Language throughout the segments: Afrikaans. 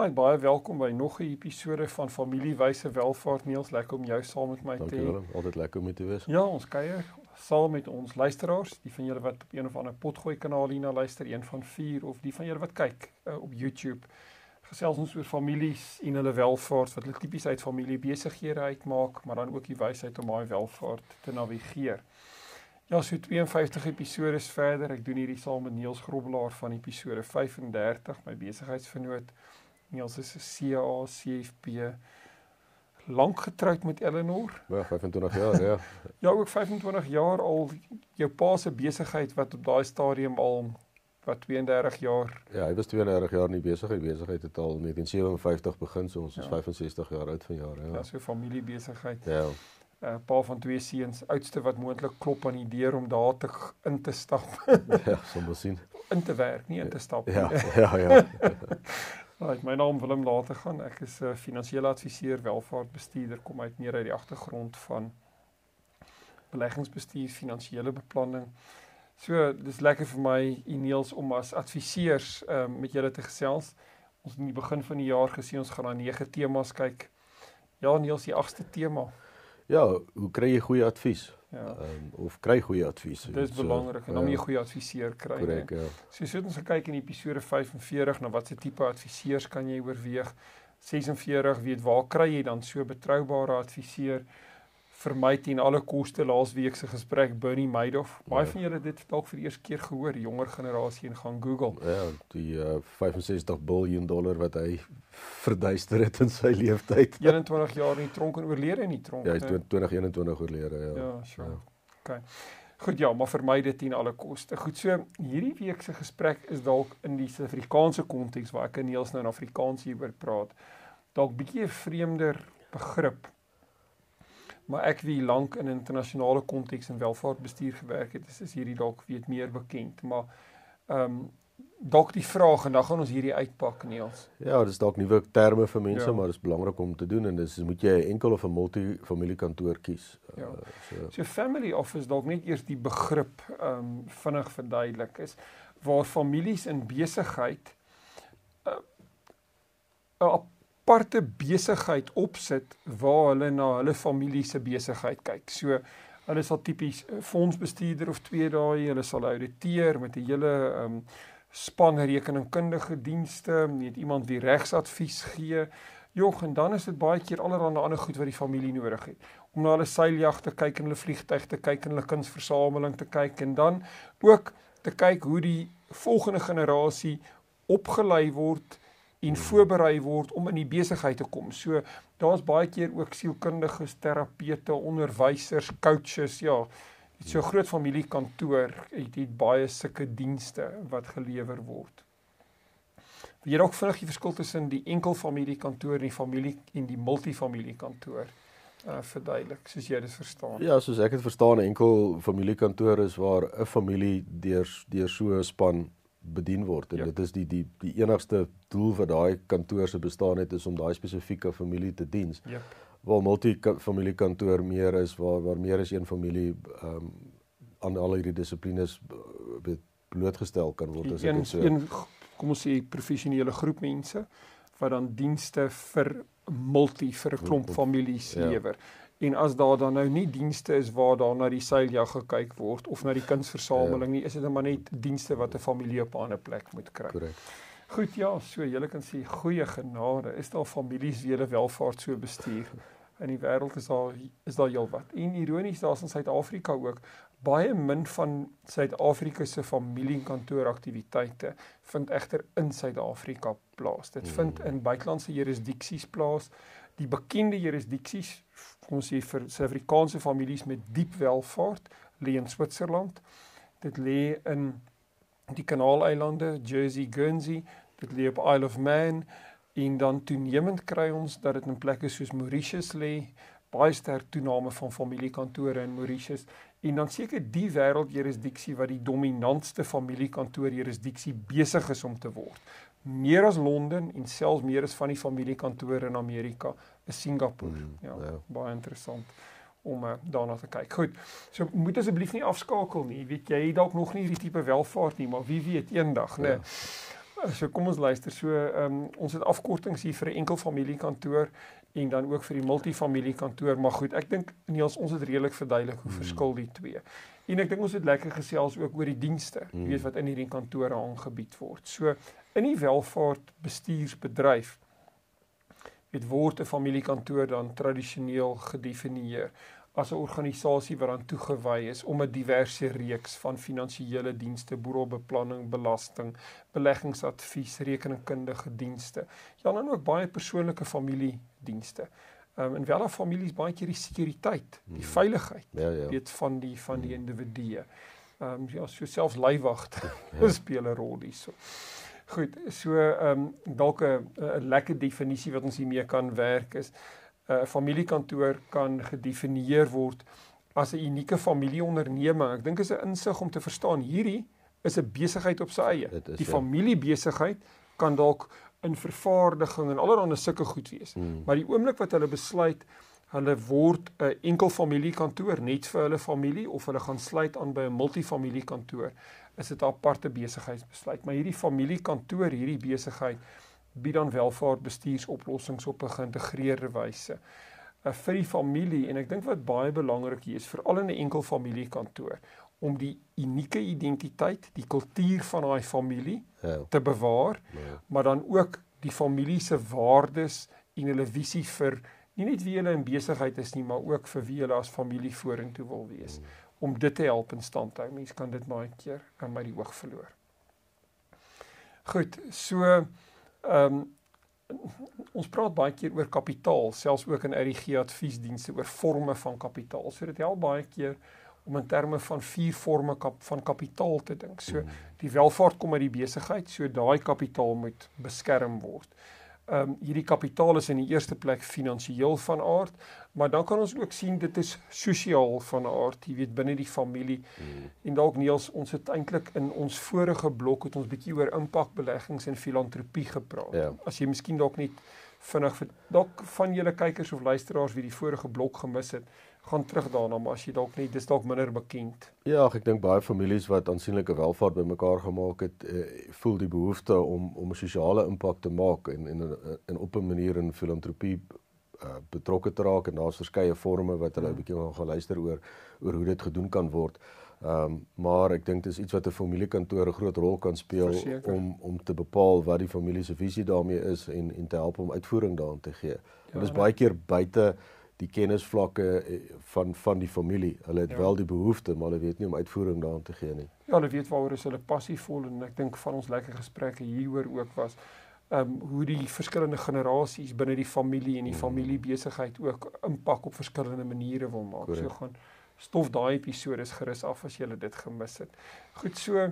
Oh, baie welkom by nog 'n episode van Familiewyse Welvaart. Niels, lekker om jou saam met my te hê. Dankie, altyd lekker om te wees. Ja, ons kuier saam met ons luisteraars, die van julle wat op een of ander potgooi kanaal hierna luister, een van 4 of die van julle wat kyk uh, op YouTube. Gesels ons oor families en hulle welvaart wat hulle tipies uit familie besighede uitmaak, maar dan ook die wysheid om daai welvaart te navigeer. Ja, so 52 episode verder. Ek doen hierdie saam met Niels Grobbelaar van episode 35, my besigheidsvernoot. Niels is 'n CA CFP lank getroud met Eleanor. Ja, 25 jaar, ja. ja, ook 25 jaar al jou pa se besigheid wat op daai stadium al wat 32 jaar. Ja, hy was 32 jaar in die besigheid. Besigheid het al in 1957 begin, so ons ja. is 65 jaar oud vanjaar, ja. Ja, so familiebesigheid. Ja. 'n uh, pa van twee seuns, oudste wat moontlik klop aan die deur om daar te in te stap. ja, sommer sien. In te werk, nie in te stap nie. Ja, ja, ja. Right, my naam Willem later gaan. Ek is 'n uh, finansiële adviseur, welvaartbestuurder, kom uit meer uit die agtergrond van beleggingsbestuur, finansiële beplanning. So, dis lekker vir my Ineels om as adviseurs um, met julle te gesels. Ons in die begin van die jaar gesien ons gaan na nege temas kyk. Ja, Niels, die agste tema. Ja, hoe kry jy goeie advies? Ja. Um, of kry goeie advies. Dit is belangrik en dan moet jy goeie adviseur kry. Korrek, ja. So so het ons gekyk in episode 45 na watse tipe adviseurs kan jy oorweeg. 46 weet waar kry jy dan so betroubare adviseur? Vir my teen alle koste laasweek se gesprek Bernie Madoff. Baie ja. van julle het dit dalk vir die eerste keer gehoor, jonger generasie en gaan Google. Ja, die uh, 65 miljard dollar wat hy verduister het in sy lewe tyd. 21 jaar in die tronk en oorlede in die tronk. Ja, hy is 2021 oorlede, ja. Ja, sure. Ja. OK. Goed ja, maar vermy dit teen alle koste. Goed so, hierdie week se gesprek is dalk in die Suid-Afrikaanse konteks waar ek en Niels nou in Afrikaans hieroor praat. Dalk bietjie 'n vreemder begrip maar ek wie lank in internasionale konteks en welvaartbestuur gewerk het, is, is hierdie dalk weet meer bekend, maar ehm um, dalk die vraag en dan gaan ons hierdie uitpak Niels. Ja, dis dalk nuwe terme vir mense, ja. maar dit is belangrik om te doen en dis moet jy 'n enkel of 'n multifamilie kantoor kies. Ja. Uh, so. so family office dalk net eers die begrip ehm um, vinnig verduidelik is waar families in besigheid 'n uh, aparte besigheid opsit waar hulle na hulle familie se besigheid kyk. So hulle sal tipies 'n fondsbestuurder of twee daai, hulle sal ouditeur met 'n hele um, span rekeningkundige dienste, net iemand wie regsadvies gee. Jong, en dan is dit baie keer allerlei ander goed wat die familie nodig het. Om na hulle seiljagte kyk en hulle vliegtuig te kyk en hulle kunsversameling te kyk en dan ook te kyk hoe die volgende generasie opgelei word en voorberei word om in die besigheid te kom. So daar's baie keer ook sielkundiges, terapeute, onderwysers, coaches, ja. Dit so 'n groot familiekantoor het dit baie sulke dienste wat gelewer word. Wie ook vinnig die verskil tussen die enkel familiekantoor en die familie en die multifamiliekantoor uh verduidelik soos jy dit verstaan. Ja, soos ek dit verstaan, enkel familiekantoor is waar 'n familie deur deur so 'n span bedien word en ja. dit is die die die enigste doel wat daai kantoor se bestaan het is om daai spesifieke familie te dien. Ja. Waar multifamilie kantoor meer is waar waar meer as een familie ehm um, aan al hierdie dissiplines eh, blootgestel kan word as ek so een kom ons sê professionele groep mense wat dan dienste vir multi vir 'n klomp families ja. lewer. En as daar dan nou nie dienste is waar daar na die seiljag gekyk word of na die kunsversameling ja. nie, is dit maar net dienste wat 'n familie op 'n ander plek moet kry. Korrek. Goed ja, so julle kan sê goeie genade. Is daar families wie hulle welvaart so bestuur? In die wêreld is daar is daar heelwat. En ironies daar's in Suid-Afrika ook baie min van Suid-Afrika se familiekantoor-aktiwiteite vind egter in Suid-Afrika plaas. Dit vind mm. in buitelandse jurisdiksies plaas. Die bekende jurisdiksies ons sê vir Suid-Afrikaanse families met diep welvaart lê in Switserland. Dit lê in die Kanaaleilande, Jersey, Guernsey, dit lê op Isle of Man En dan toenemend kry ons dat dit in plekke soos Mauritius lê, baie sterk toename van familiekantore in Mauritius en dan seker die wêreldjurisdiksie wat die dominantste familiekantoor jurisdiksie besig is om te word. Meer as Londen en selfs meer as van die familiekantore in Amerika is Singapore. Mm, ja, ja, baie interessant om uh, daarna te kyk. Goed. So moet asseblief nie afskakel nie. Weet jy, jy dalk nog nie hierdie tipe welvaart nie, maar wie weet eendag, né? Ja. So kom ons luister. So ehm um, ons het afkortings hier vir 'n enkel familiekantoor en dan ook vir die multifamiliekantoor, maar goed, ek dink Niels ons het redelik verduidelik hoe mm. verskil die twee. En ek dink ons het lekker gesels ook oor die dienste, mm. weet wat in hierdie kantore aangebied word. So in die welvaart bestuursbedryf het word 'n familiekantoor dan tradisioneel gedefinieer as 'n organisasie wat dan toegewy is om 'n diverse reeks van finansiële dienste, boedelbeplanning, belasting, beleggingsadvies, rekeningkundige dienste, ja dan ook baie persoonlike familiedienste. Ehm um, en wel 'n familie is baie keer die sekuriteit, die hmm. veiligheid, ja, ja. weet van die van die hmm. individue. Ehm um, ja, so selfs leiwagte ja. speel 'n rol hierso. Goed, so ehm um, dalk 'n lekker definisie wat ons hiermee kan werk is 'n uh, familiekantoor kan gedefinieer word as 'n unieke familieonderneming. Ek dink is 'n insig om te verstaan hierdie is 'n besigheid op sy eie. Is, die ja. familiebesigheid kan dalk in vervaardiging en allerlei sulke goed wees. Hmm. Maar die oomblik wat hulle besluit hulle word 'n enkel familiekantoor net vir hulle familie of hulle gaan sluit aan by 'n multifamiliekantoor, is dit 'n aparte besigheidsbesluit. Maar hierdie familiekantoor, hierdie besigheid bied dan welvaartbestuursoplossings op 'n geïntegreerde wyse uh, vir die familie en ek dink wat baie belangrik hier is veral in 'n enkel familiekantoor om die unieke identiteit, die kultuur van daai familie ja. te bewaar, ja. maar dan ook die familie se waardes en hulle visie vir nie net wie hulle in besigheid is nie, maar ook vir wie hulle as familie vorentoe wil wees mm. om dit te help in stand hou. Mense kan dit baie keer aan my die oog verloor. Goed, so Ehm um, ons praat baie keer oor kapitaal, selfs ook in RG adviesdienste oor forme van kapitaal. So dit help baie keer om in terme van vier forme kap, van kapitaal te dink. So mm. die welvaart kom uit die besigheid, so daai kapitaal moet beskerm word ehm um, hierdie kapitaal is in die eerste plek finansiëel van aard, maar dan kan ons ook sien dit is sosiaal van aard, jy weet binne die familie. Hmm. En dalk Niels, ons het eintlik in ons vorige blok het ons bietjie oor impakbeleggings en filantropie gepraat. Ja. As jy miskien dalk net vinnig vir dalk van julle kykers of luisteraars wie die vorige blok gemis het, gaan terug daarna, maar as jy dalk nie dis dalk minder bekend. Ja, ek dink baie families wat aansienlike welvaart bymekaar gemaak het, eh, voel die behoefte om om 'n sosiale impak te maak en en en op 'n manier in filantropie uh, betrokke te raak en daar's verskeie forme wat hulle 'n bietjie gaan geluister oor oor hoe dit gedoen kan word. Ehm um, maar ek dink dis iets wat 'n familiekantoor 'n groot rol kan speel Verzeker. om om te bepaal wat die familie se visie daarmee is en en te help om uitvoering daaraan te gee. Ja, dit is baie keer buite die kennisvlakke eh, van van die familie. Hulle het ja. wel die behoefte, maar hulle weet nie om uitvoering daaraan te gee nie. Ja, hulle weet waaroor is hulle passievol en ek dink van ons lekker gesprekke hieroor ook was ehm um, hoe die verskillende generasies binne die familie en die mm. familiebesigheid ook impak op verskillende maniere wil maak. Correct. So gaan stof daai episode is gerus af as jy dit gemis het. Goed so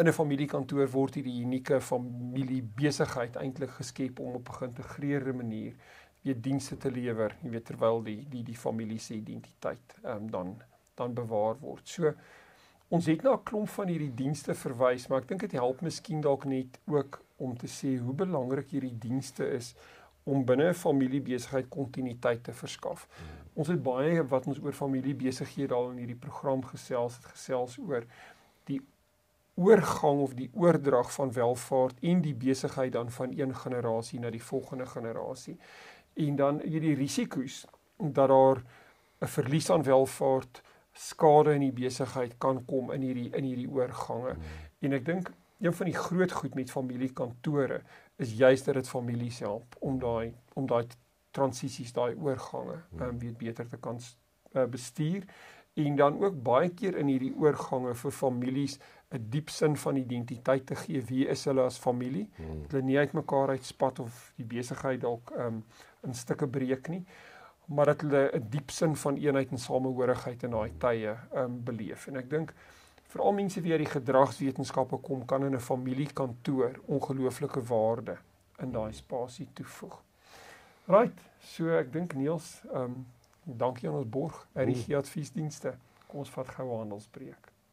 in 'n familiekantoor word hierdie unieke familiebesigheid eintlik geskep om op 'n geïntegreerde manier weet dienste te lewer, jy weet terwyl die die die familie se identiteit ehm um, dan dan bewaar word. So ons het na 'n klomp van hierdie dienste verwys, maar ek dink dit help miskien dalk net ook om te sê hoe belangrik hierdie dienste is om binne 'n familiebesigheid kontinuïteit te verskaf. Hmm. Ons het baie wat ons oor familiebesighede al in hierdie program gesels het, gesels oor die oorgang of die oordrag van welvaart en die besigheid dan van een generasie na die volgende generasie en dan hierdie risiko's dat daar 'n verlies aan welvaart, skade in die besigheid kan kom in hierdie in hierdie oorgange. Hmm. En ek dink een van die groot goed met familiekantore is juist dat dit families help om daai om daai transisies, daai oorgange hmm. um, weet beter te kan uh, bestuur en dan ook baie keer in hierdie oorgange vir families 'n diep sin van identiteit te gee. Wie is hulle as familie? Hmm. Hulle nie uitmekaar uitspat of die besigheid dalk um, in stukke breek nie, maar dat hulle 'n diep sin van eenheid en samehorigheid in daai tye um beleef. En ek dink veral mense wie uit die gedragswetenskappe kom, kan in 'n familiekantoor ongelooflike waarde in daai spasie toevoeg. Right, so ek dink Niels, ehm um, dankie aan ons borg, RG adviesdienste. Kom ons vat gou 'n handelsbreek.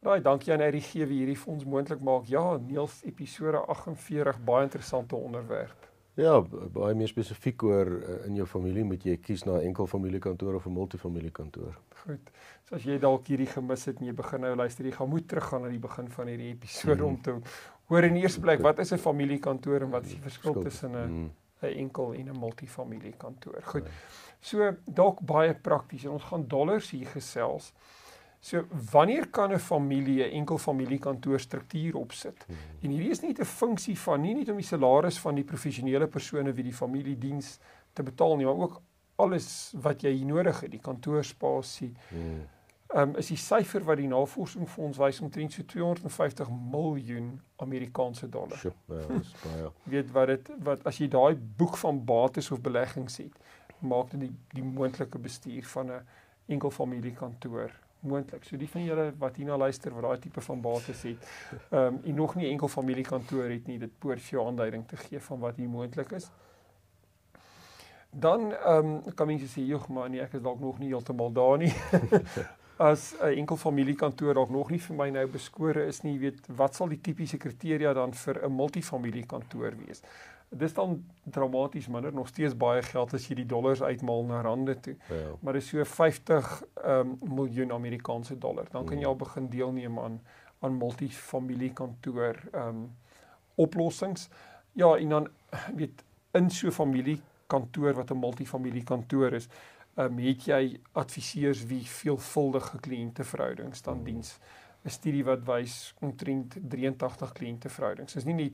Daai dankie aan RG wie hierdie vir ons moontlik maak. Ja, Niels episode 48 baie interessante onderwerp. Ja, baie meer spesifiek oor uh, in jou familie moet jy kies na 'n enkel familiekantoor of 'n multifamiliekantoor. Goed. So as jy dalk hierdie gemis het en jy begin nou luister, jy gaan moet teruggaan na die begin van hierdie episode mm. om te hoor in die eerste plek wat is 'n familiekantoor en wat is die verskil tussen 'n mm. 'n enkel en 'n multifamiliekantoor. Goed. Ja. So dalk baie prakties en ons gaan dollars hier gesels. So wanneer kan 'n familie 'n enkel familiekantoor struktuur opsit? Hmm. En hierdie is nie 'n funksie van nie net om die salaris van die professionele persone wie die familiediens te betaal nie, maar ook alles wat jy nodig het, die kantoorspasie. Ehm um, is die syfer wat die navorsingsfonds wys omtrent so 250 miljoen Amerikaanse dollar. Sjoe, ja, dis baie. Weet wat dit wat as jy daai boek van bates of beleggings het, maak dit die die moontlike bestuur van 'n enkel familiekantoor moontlik. So die van julle wat hierna luister wat daai tipe van bates het, ehm um, en nog nie enkel familiekantoor het nie, dit poort vir jou aanduiding te gee van wat hier moontlik is. Dan ehm um, kan mense sê, "Jog, maar nee, ek is dalk nog nie heeltemal daar nie." As 'n enkel familiekantoor dalk nog nie vir my nou beskore is nie, weet wat sal die tipiese kriteria dan vir 'n multifamiliekantoor wees? Dis dan dramaties minder nog steeds baie geld as jy die dollars uitmaal na rande toe. Ja. Maar dis so 50 um, miljoen Amerikaanse dollar. Dan kan jy al begin deelneem aan aan multifamiliekantoor ehm um, oplossings. Ja, en dan weet in so 'n familiekantoor wat 'n multifamiliekantoor is, ehm um, het jy adviseurs wie veelvuldige kliënteverhoudings dan diens. 'n Studie wat wys omtrent 83 kliënteverhoudings. Dis nie net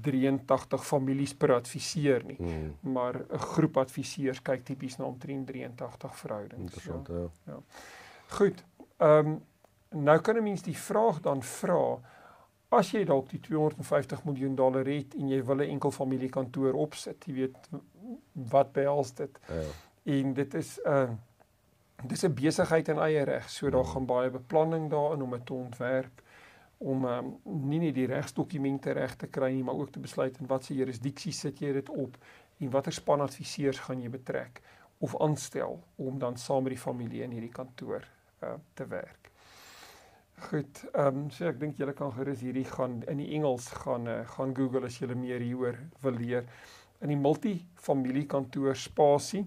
83 families per adviseur nie. Hmm. Maar 'n groep adviseurs kyk tipies na omtrent 83 verhoudings. Interessant, ja. ja. ja. Goed. Ehm um, nou kan 'n mens die vraag dan vra as jy dalk die 250 miljoen dollar het en jy wil 'n enkel familiekantoor opsit, jy weet wat behels dit? Ja. En dit is 'n uh, dis 'n besigheid in eie reg. So daar hmm. gaan baie beplanning daarin om dit te ontwerp om um, nie net die regsdokumente reg te kry nie, maar ook te besluit in watter jurisdiksie sit jy dit op en watter span adviseurs gaan jy betrek of aanstel om dan saam met die familie in hierdie kantoor uh, te werk. Goed, ehm um, so ek dink julle kan gerus hierdie gaan in die Engels gaan uh, gaan Google as julle meer hieroor wil leer. In die multifamiliekantoor spasie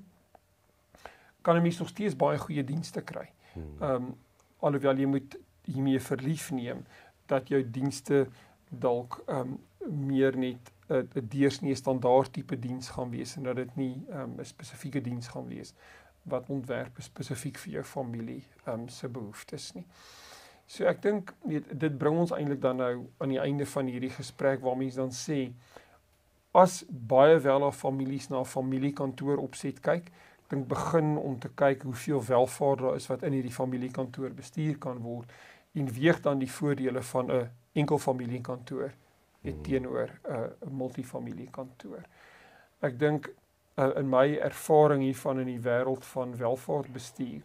kan 'n mens nog steeds baie goeie dienste kry. Hmm. Ehm um, alhoewel jy moet hiermee verlief neem dat jou dienste dalk ehm um, meer net 'n uh, deursnee standaard tipe diens gaan wees en dat dit nie ehm um, 'n spesifieke diens gaan wees wat ontwerp spesifiek vir jou familie ehm um, se behoeftes nie. So ek dink dit bring ons eintlik dan nou aan die einde van hierdie gesprek waar mense dan sê as baie wel af families na familiekantoor opset kyk, dink begin om te kyk hoeveel welvaart daar is wat in hierdie familiekantoor bestuur kan word en weeg dan die voordele van 'n enkel familiekantoor hmm. teenoor 'n multifamiliekantoor. Ek dink uh, in my ervaring hiervan in die wêreld van welvaartbestuur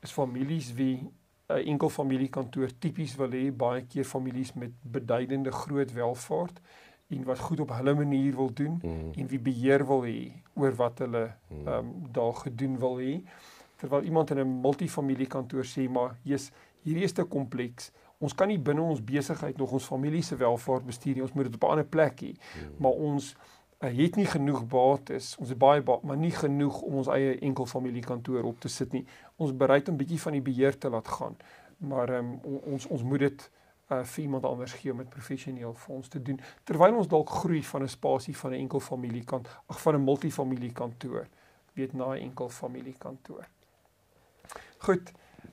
is families wie 'n enkel familiekantoor tipies wil hê, baie keer families met beduidende groot welvaart en wat goed op hulle manier wil doen mm. en wie beheer wil hê oor wat hulle hmm. ehm um, daar gedoen wil hê terwyl iemand in 'n multifamiliekantoor sê maar jy's hierdie is te kompleks. Ons kan nie binne ons besigheid nog ons familie se welvaart bestuur nie. Ons moet dit op 'n ander plek hê. Hmm. Maar ons uh, het nie genoeg bates. Ons het baie baat, maar nie genoeg om ons eie enkel familiekantoor op te sit nie. Ons bereid om bietjie van die beheer te laat gaan. Maar um, ons ons moet dit uh, vir iemand anders gee om dit professioneel vir ons te doen terwyl ons dalk groei van 'n spasie van 'n enkel familiekant ag van 'n multifamiliekantoor weet na 'n enkel familiekantoor. Goed.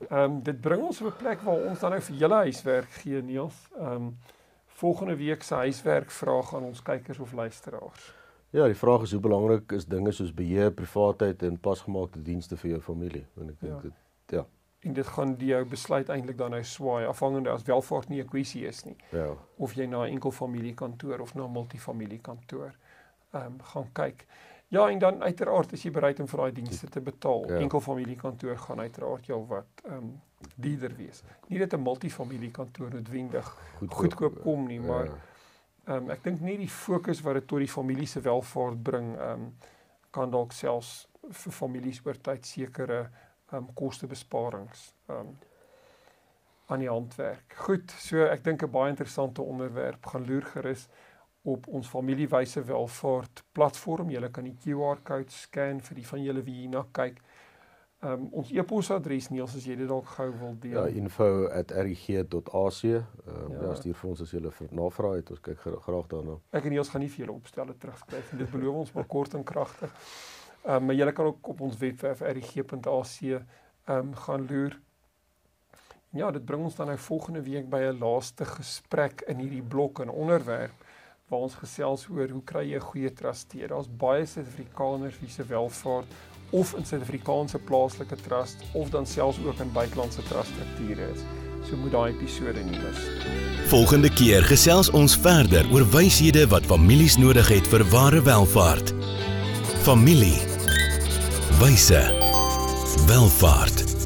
Ehm um, dit bring ons op 'n plek waar ons dan nou vir julle huiswerk gee Niels. Ehm um, volgende week se huiswerk vraag aan ons kykers of luisteraars. Ja, die vraag is hoe belangrik is dinge soos beheer, privaatheid en pasgemaakte dienste vir jou familie? En ek dink ja. dit ja. En dit gaan die jou besluit eintlik dan nou swaai afhangende as welvaart nie 'n kwessie is nie. Ja. Of jy na 'n enkel familiekantoor of na 'n multifamiliekantoor ehm um, gaan kyk. Ja, en dan uiteraard as jy bereid om vir daai dienste te betaal, ja. enkel familiekantoor gaan uiteraard jou wat ehm um, duurder wees. Nie dat 'n multifamiliekantoor noodwendig goedkoop, goedkoop kom nie, maar ja. ehm ja. um, ek dink nie die fokus wat dit tot die familie se welvaart bring ehm um, kan dalk selfs vir families oor tyd sekere ehm um, kostebesparings ehm um, aan die handwerk. Goed, so ek dink 'n baie interessante onderwerp gaan loer gerus op ons familiewyse welvaart platform. Jy kan die QR-kode scan vir die van julle wie hierna kyk. Ehm um, ons e-posadres Niels as jy dit dalk gou wil deel. Ja, info@rg.ac. Ehm um, ja, ja stuur vir ons as jy 'n navraag het. Ons kyk graag daarna. Ek en Niels gaan nie vir julle opstelle terugskryf nie. Dit beloof ons maar kort en kragtig. Ehm um, maar julle kan ook op ons webwerf rg.ac ehm um, gaan loer. Ja, dit bring ons dan nou volgende week by 'n laaste gesprek in hierdie blok en onderwerp waar ons gesels oor hoe kry jy 'n goeie trustee. Daar's baie Suid-Afrikaners wie se welvaart of in Suid-Afrikaanse plaaslike trust of dan selfs ook in buitelandse truststrukture is. So moet daai episode nie mis. Volgende keer gesels ons verder oor wyshede wat families nodig het vir ware welvaart. Familie. Wyse. Welvaart.